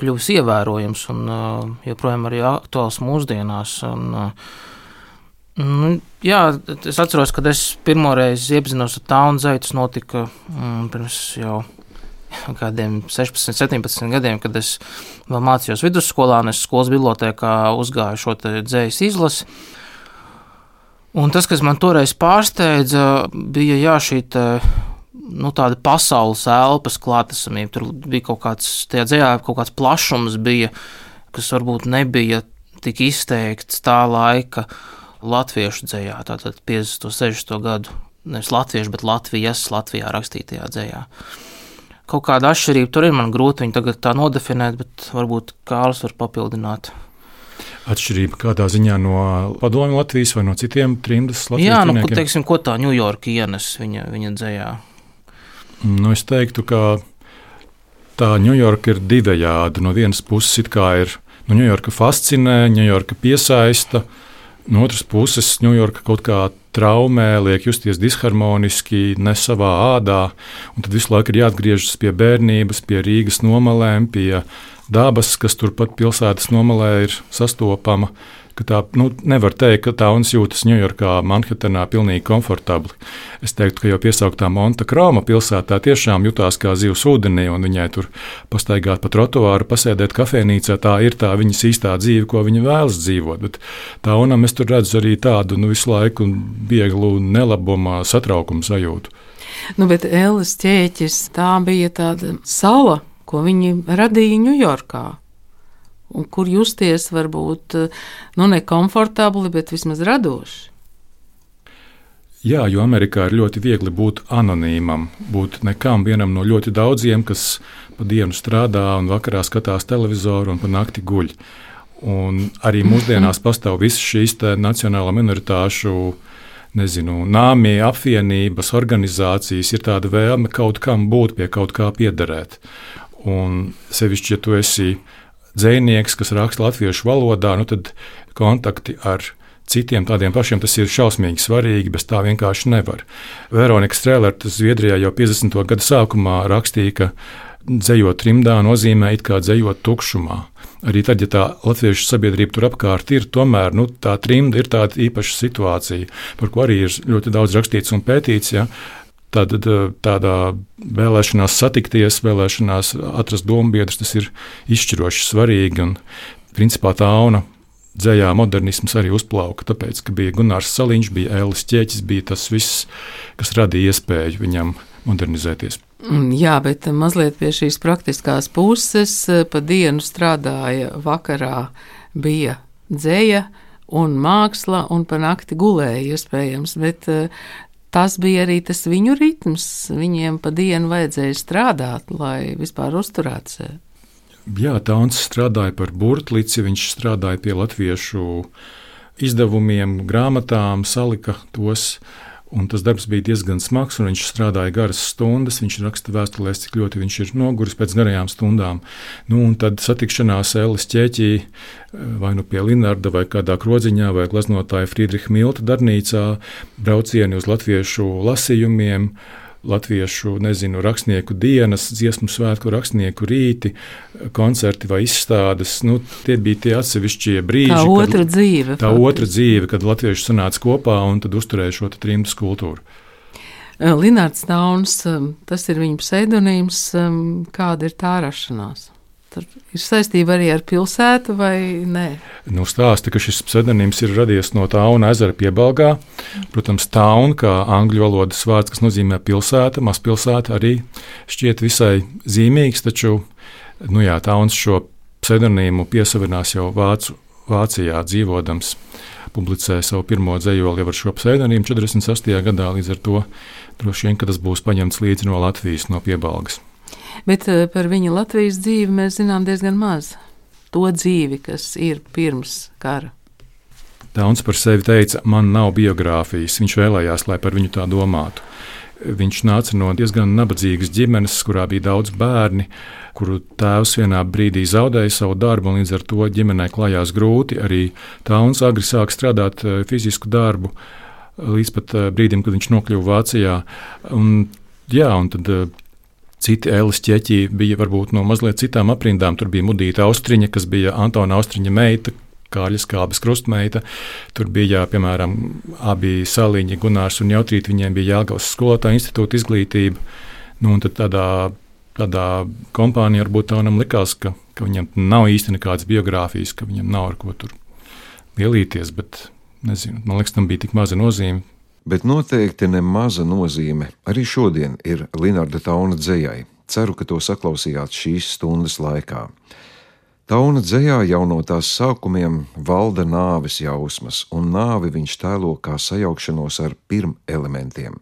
kļuvis ievērojams un uh, joprojām arī aktuāls mūsdienās. Un, uh, Nu, jā, es atceros, kad es pirmoreiz iepazinos ar tādu zaitu. Tas notika mm, pirms jau kādiem 16, 17 gadiem, kad es vēl mācījos vidusskolā, un es skolas bibliotekā uzgāju šo dzējas izlasi. Un tas, kas man toreiz pārsteidza, bija jā, šī te, nu, tāda pasaules elpas klātesamība. Tur bija kaut kāds, tajā dzējā kaut kāds plašums, bija, kas varbūt nebija tik izteikts tā laika latviešu dzējā, tātad 50. un 60. gadu, nevis latviešu, bet Latvijas, Latvijā rakstītajā dzējā. Kaut kāda atšķirība tur ir, man grūti viņu tagad tā nodefinēt, bet varbūt Kārlis var papildināt. Atšķirība kādā ziņā no padomju Latvijas vai no citiem trimdas Latvijas? Jā, nu, ko, teiksim, ko tā Ņujorka ienes viņa, viņa dzējā? Nu, es teiktu, ka tā Ņujorka ir divējāda. No vienas puses, it kā ir nu, Ņujorka fascinē, Ņujorka piesaista, uh, No otras puses, Ņujorka kaut kā traumē, liek justies disharmoniski, ne savā ādā, tad visu laiku ir jāatgriežas pie bērnības, pie Rīgas nomalēm, pie dabas, kas turpat pilsētas nomalē ir sastopama ka tā nu, nevar teikt, ka tā UNS jūtas Ņujorkā, Manhetenā pilnīgi komfortabli. Es teiktu, ka jau piesauktā Monta Krāma pilsētā tiešām jutās kā zivs ūdenī, un viņai tur pastaigāt pa trotuāru, pasēdēt kafejnīcā. Tā ir tā viņas īstā dzīve, ko viņa vēlas dzīvot. Bet tā UNAM es tur redzu arī tādu nu, visu laiku vieglu nelabumā, satraukumu sajūtu. Nu, bet Ellis ķēķis tā bija tāda sala, ko viņi radīja Ņujorkā un kur justies varbūt nu, nekomfortabli, bet vismaz radoši. Jā, jo Amerikā ir ļoti viegli būt anonīmam, būt nekam vienam no ļoti daudziem, kas pa dienu strādā un vakarā skatās televizoru un pa nakti guļ. Un arī mūsdienās [laughs] pastāv visas šīs nacionālo minoritāšu nezinu, nāmī, apvienības, organizācijas, ir tāda vēlme kaut kam būt, pie kaut kā piederēt. Un sevišķi, ja tu esi dzinieks, kas raksta latviešu valodā, nu tad kontakti ar citiem tādiem pašiem tas ir šausmīgi svarīgi, bez tā vienkārši nevar. Veronika Strēlere Zviedrijā jau 50. gada sākumā rakstīja, ka dzējot trimdā nozīmē it kā dzējot tukšumā. Arī tad, ja tā latviešu sabiedrība tur apkārt ir, tomēr nu, tā trimda ir tāda īpaša situācija, par ko arī ir ļoti daudz rakstīts un pētīts. Ja? Tad tādā vēlēšanās satikties, vēlēšanās atrast dombiedrus, tas ir izšķiroši svarīgi. Un, principā tā auna dzējā modernisms arī uzplauka, tāpēc, ka bija Gunārs Saliņš, bija Ēlis Čēķis, bija tas viss, kas radīja iespēju viņam modernizēties. Mm, jā, bet mazliet pie šīs praktiskās puses pa dienu strādāja, vakarā bija dzēja un māksla, un pa nakti gulēja iespējams, bet tas bija arī tas viņu ritms. Viņiem pa dienu vajadzēja strādāt, lai vispār uzturētu sevi. Jā, Tauns strādāja par burtlīci, viņš strādāja pie latviešu izdevumiem, grāmatām, salika tos. Un tas darbs bija diezgan smags, un viņš strādāja garas stundas. Viņš raksta vēstulēs, cik ļoti viņš ir noguris pēc garajām stundām. Nu, tad satikšanās Ēlas ķēķī vai nu pie Linarda, vai kādā krodziņā, vai gleznotāja Friedricha Milta darbnīcā, braucieni uz latviešu lasījumiem latviešu nezinu, rakstnieku dienas, dziesmu svētku rakstnieku rīti, koncerti vai izstādes. Nu, tie bija tie atsevišķie brīži. Tā otra kad, dzīve. Tā faktiski. otra dzīve, kad latvieši sanāca kopā un tad uzturēja šo trimdu kultūru. Linārds Tauns, tas ir viņa pseidonīms. Kāda ir tā rašanās? Tur ir saistība arī ar pilsētu, vai nē? Nu, stāsta, ka šis pseidonīms ir radies no Tauna ezera piebalgā. Protams, Tauna, kā angļu valodas vārds, kas nozīmē pilsēta, mazpilsēta, arī šķiet visai zīmīgs, taču nu jā, Tauns šo pseidonīmu piesavinās jau Vācu, Vācijā dzīvodams. Publicēja savu pirmo dzējoli ar šo pseidonīmu 48. gadā, līdz ar to droši vien, ka tas būs paņemts līdzi no Latvijas, no piebalgas. Bet eh, par viņa Latvijas dzīvi mēs zinām diezgan maz. To dzīvi, kas ir pirms kara. Dauns par sevi teica, man nav biogrāfijas. Viņš vēlējās, lai par viņu tā domātu. Viņš nāca no diezgan nabadzīgas ģimenes, kurā bija daudz bērni, kuru tēvs vienā brīdī zaudēja savu darbu, un līdz ar to ģimenei klājās grūti. Arī Tauns agri sāk strādāt eh, fizisku darbu, līdz pat eh, brīdim, kad viņš nokļuva Vācijā. Un, jā, un tad Citi Elis ķeķi bija varbūt no mazliet citām aprindām. Tur bija Mudīta Austriņa, kas bija Antona Austriņa meita, Kārļa Skābes krustmeita. Tur bija, piemēram, abi saliņi, Gunārs un Jautrīt, viņiem bija Jāgauts skolotāja institūta izglītība. Nu, un tad tādā, tādā kompānijā varbūt tādam likās, ka, ka viņam nav īsti nekādas biogrāfijas, ka viņam nav ar ko tur lielīties, bet nezinu, man liekas, tam bija tik maza nozīme bet noteikti ne maza nozīme arī šodien ir Linarda Tauna dzējai. Ceru, ka to saklausījāt šīs stundas laikā. Tauna dzējā jau no tās sākumiem valda nāves jausmas, un nāvi viņš tēlo kā sajaukšanos ar pirmelementiem elementiem